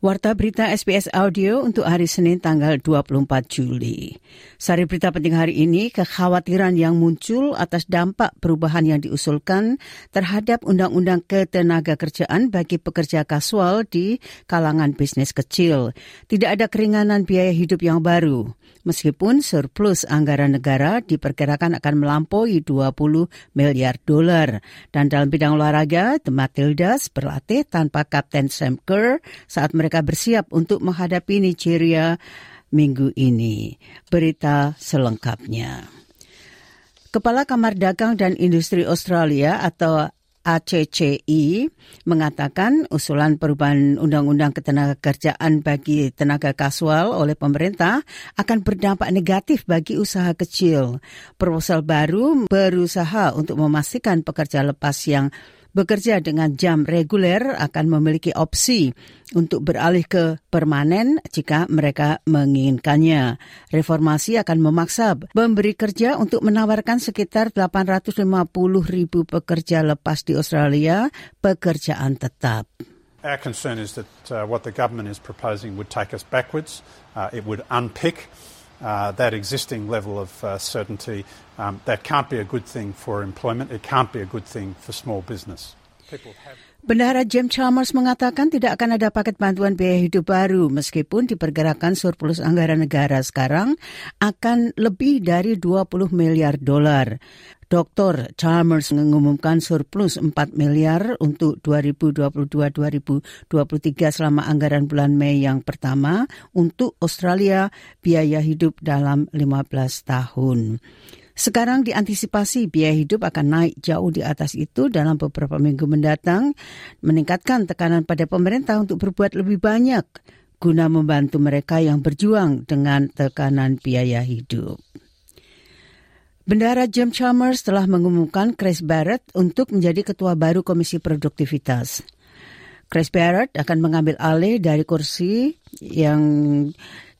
Warta berita SBS Audio untuk hari Senin tanggal 24 Juli. Sari berita penting hari ini, kekhawatiran yang muncul atas dampak perubahan yang diusulkan terhadap Undang-Undang Ketenaga Kerjaan bagi pekerja kasual di kalangan bisnis kecil. Tidak ada keringanan biaya hidup yang baru meskipun surplus anggaran negara diperkirakan akan melampaui 20 miliar dolar. Dan dalam bidang olahraga, The Matildas berlatih tanpa Kapten Sam Kerr saat mereka bersiap untuk menghadapi Nigeria minggu ini. Berita selengkapnya. Kepala Kamar Dagang dan Industri Australia atau ACCI mengatakan usulan perubahan undang-undang ketenagakerjaan bagi tenaga kasual oleh pemerintah akan berdampak negatif bagi usaha kecil. Proposal baru berusaha untuk memastikan pekerja lepas yang bekerja dengan jam reguler akan memiliki opsi untuk beralih ke permanen jika mereka menginginkannya. Reformasi akan memaksa memberi kerja untuk menawarkan sekitar 850 ribu pekerja lepas di Australia pekerjaan tetap. Our concern is that uh, what the government is proposing would take us backwards. Uh, it would unpick uh, that existing level of uh, certainty. Um, that can't be a good thing for employment. It can't be a good thing for small business. Bendahara James Chalmers mengatakan tidak akan ada paket bantuan biaya hidup baru meskipun diperkirakan surplus anggaran negara sekarang akan lebih dari 20 miliar dolar. Dr. Chalmers mengumumkan surplus 4 miliar untuk 2022-2023 selama anggaran bulan Mei yang pertama untuk Australia biaya hidup dalam 15 tahun. Sekarang diantisipasi biaya hidup akan naik jauh di atas itu dalam beberapa minggu mendatang, meningkatkan tekanan pada pemerintah untuk berbuat lebih banyak guna membantu mereka yang berjuang dengan tekanan biaya hidup. Bendara Jim Chalmers telah mengumumkan Chris Barrett untuk menjadi ketua baru Komisi Produktivitas. Chris Barrett akan mengambil alih dari kursi yang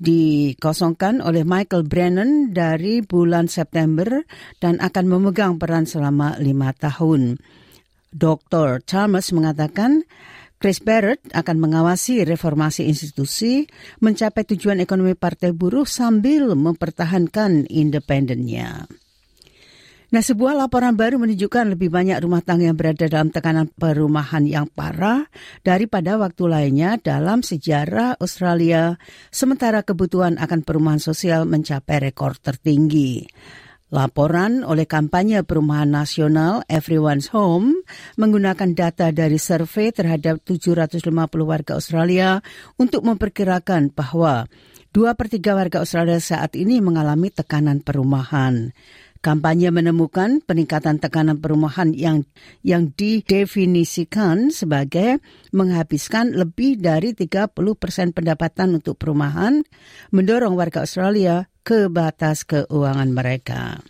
dikosongkan oleh Michael Brennan dari bulan September dan akan memegang peran selama lima tahun. Dr. Thomas mengatakan Chris Barrett akan mengawasi reformasi institusi mencapai tujuan ekonomi partai buruh sambil mempertahankan independennya. Nah, sebuah laporan baru menunjukkan lebih banyak rumah tangga yang berada dalam tekanan perumahan yang parah daripada waktu lainnya dalam sejarah Australia, sementara kebutuhan akan perumahan sosial mencapai rekor tertinggi. Laporan oleh kampanye perumahan nasional Everyone's Home menggunakan data dari survei terhadap 750 warga Australia untuk memperkirakan bahwa dua per tiga warga Australia saat ini mengalami tekanan perumahan. Kampanye menemukan peningkatan tekanan perumahan yang yang didefinisikan sebagai menghabiskan lebih dari 30 persen pendapatan untuk perumahan, mendorong warga Australia ke batas keuangan mereka.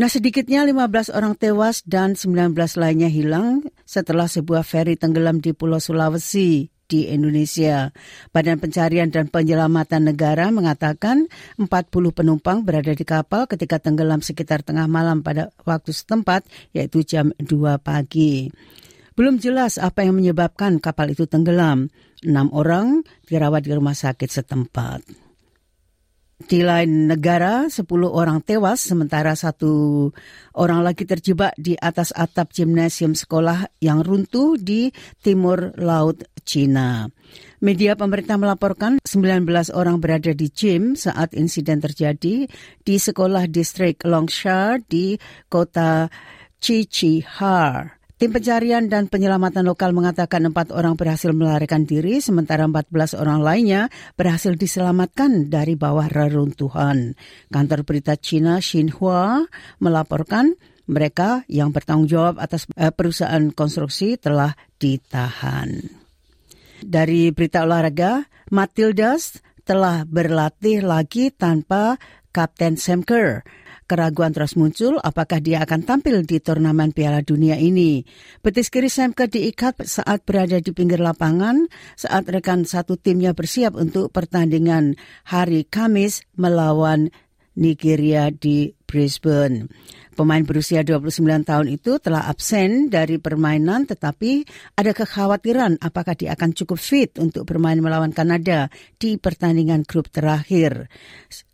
Nah sedikitnya 15 orang tewas dan 19 lainnya hilang setelah sebuah feri tenggelam di Pulau Sulawesi di Indonesia. Badan Pencarian dan Penyelamatan Negara mengatakan 40 penumpang berada di kapal ketika tenggelam sekitar tengah malam pada waktu setempat, yaitu jam 2 pagi. Belum jelas apa yang menyebabkan kapal itu tenggelam. Enam orang dirawat di rumah sakit setempat. Di lain negara, 10 orang tewas sementara satu orang lagi terjebak di atas atap gimnasium sekolah yang runtuh di timur laut Cina. Media pemerintah melaporkan 19 orang berada di gym saat insiden terjadi di sekolah distrik Longsha di kota Chichihar. Tim pencarian dan penyelamatan lokal mengatakan empat orang berhasil melarikan diri, sementara 14 orang lainnya berhasil diselamatkan dari bawah reruntuhan. Kantor berita China Xinhua melaporkan mereka yang bertanggung jawab atas eh, perusahaan konstruksi telah ditahan. Dari berita olahraga, Matildas telah berlatih lagi tanpa Kapten Sam Kerr keraguan terus muncul apakah dia akan tampil di turnamen Piala Dunia ini. Betis kiri Semke diikat saat berada di pinggir lapangan saat rekan satu timnya bersiap untuk pertandingan hari Kamis melawan Nigeria di Brisbane. Pemain berusia 29 tahun itu telah absen dari permainan tetapi ada kekhawatiran apakah dia akan cukup fit untuk bermain melawan Kanada di pertandingan grup terakhir.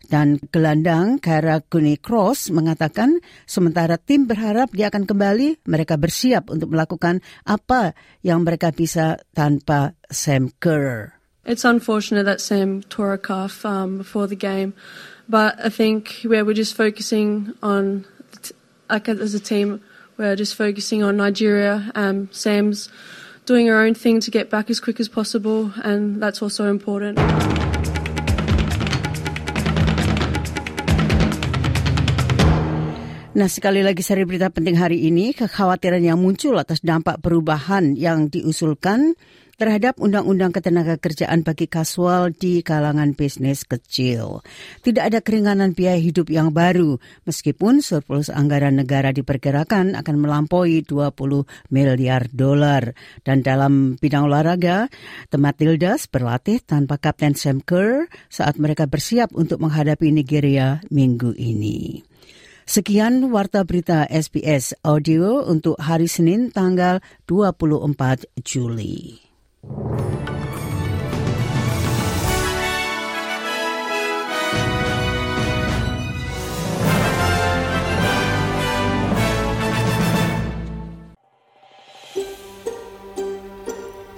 Dan gelandang Kara Guni Cross mengatakan sementara tim berharap dia akan kembali, mereka bersiap untuk melakukan apa yang mereka bisa tanpa Sam Kerr. It's unfortunate that Sam tore a calf um, before the game, but I think where we're just focusing on like as a team, we're just focusing on Nigeria. Um, Sam's doing her own thing to get back as quick as possible, and that's also important. Nah, sekali lagi seri berita penting hari ini, kekhawatiran yang muncul atas dampak perubahan yang diusulkan terhadap Undang-Undang Ketenagakerjaan bagi kasual di kalangan bisnis kecil. Tidak ada keringanan biaya hidup yang baru, meskipun surplus anggaran negara diperkirakan akan melampaui 20 miliar dolar. Dan dalam bidang olahraga, The Matildas berlatih tanpa Kapten Sam Kerr saat mereka bersiap untuk menghadapi Nigeria minggu ini. Sekian warta berita SBS Audio untuk hari Senin tanggal 24 Juli.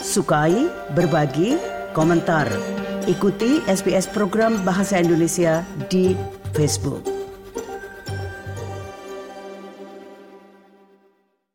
Sukai, berbagi, komentar. Ikuti SBS program Bahasa Indonesia di Facebook.